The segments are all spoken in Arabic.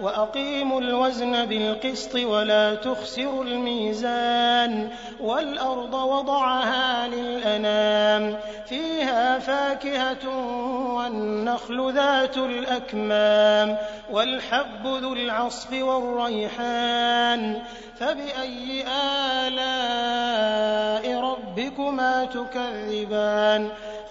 وأقيموا الوزن بالقسط ولا تخسروا الميزان والأرض وضعها للأنام فيها فاكهة والنخل ذات الأكمام والحب ذو العصف والريحان فبأي آلاء ربكما تكذبان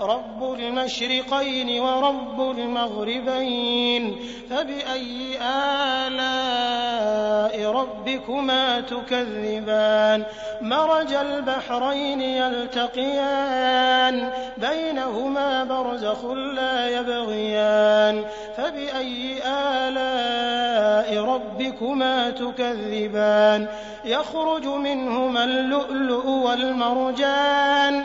رب المشرقين ورب المغربين فبأي آلاء ربكما تكذبان مرج البحرين يلتقيان بينهما برزخ لا يبغيان فبأي آلاء ربكما تكذبان يخرج منهما اللؤلؤ والمرجان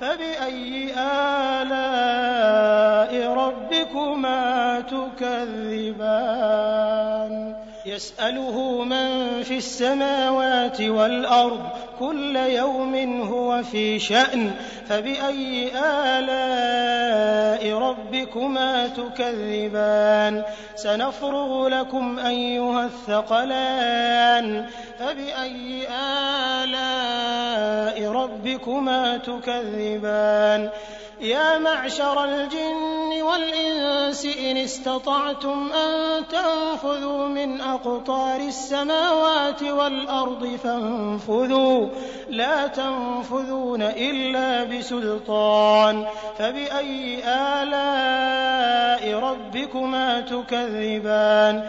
فبأي آلاء ربكما تكذبان؟ يسأله من في السماوات والأرض كل يوم هو في شأن فبأي آلاء ربكما تكذبان؟ سنفرغ لكم أيها الثقلان. فبأي آلاء ربكما تكذبان؟ يا معشر الجن والإنس إن استطعتم أن تنفذوا من أقطار السماوات والأرض فانفذوا. لا تنفذون إلا بسلطان. فبأي آلاء ربكما تكذبان؟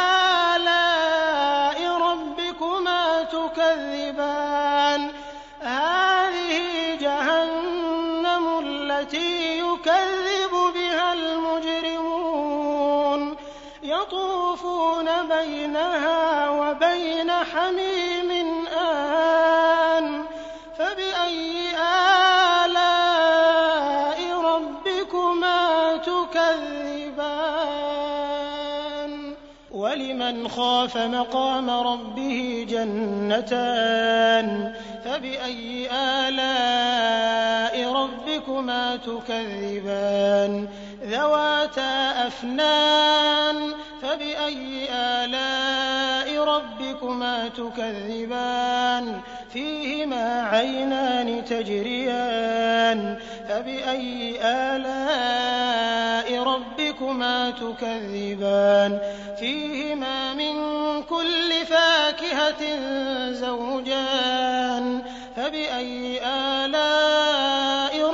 يطوفون بينها وبين حميم آن فبأي آلاء ربكما تكذبان؟ ولمن خاف مقام ربه جنتان فبأي آلاء ربكما تكذبان؟ ذواتا أفنان فبأي آلاء ربكما تكذبان؟ فيهما عينان تجريان فبأي آلاء ربكما تكذبان؟ فيهما من كل فاكهة زوجان فبأي آلاء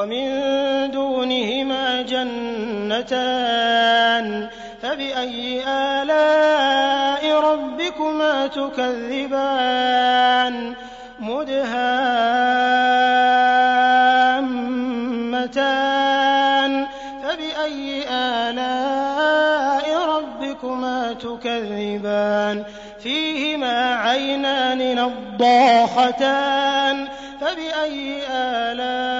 ومن دونهما جنتان فبأي آلاء ربكما تكذبان؟ مدهامتان. فبأي آلاء ربكما تكذبان؟ فيهما عينان نضاختان. فبأي آلاء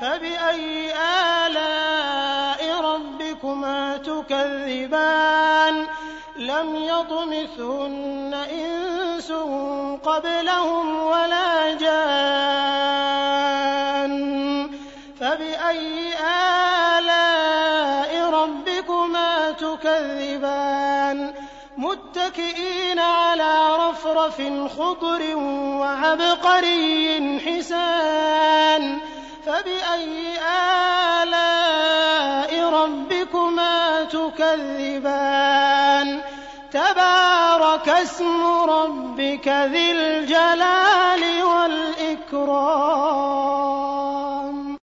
فبأي آلاء ربكما تكذبان؟ لم يطمثهن إنس قبلهم ولا جان. فبأي آلاء ربكما تكذبان؟ متكئين على رفرف خضر وعبقري حسان. فبأي آلاء ربكما تكذبان؟ تبارك اسم ربك ذي الجلال والإكرام.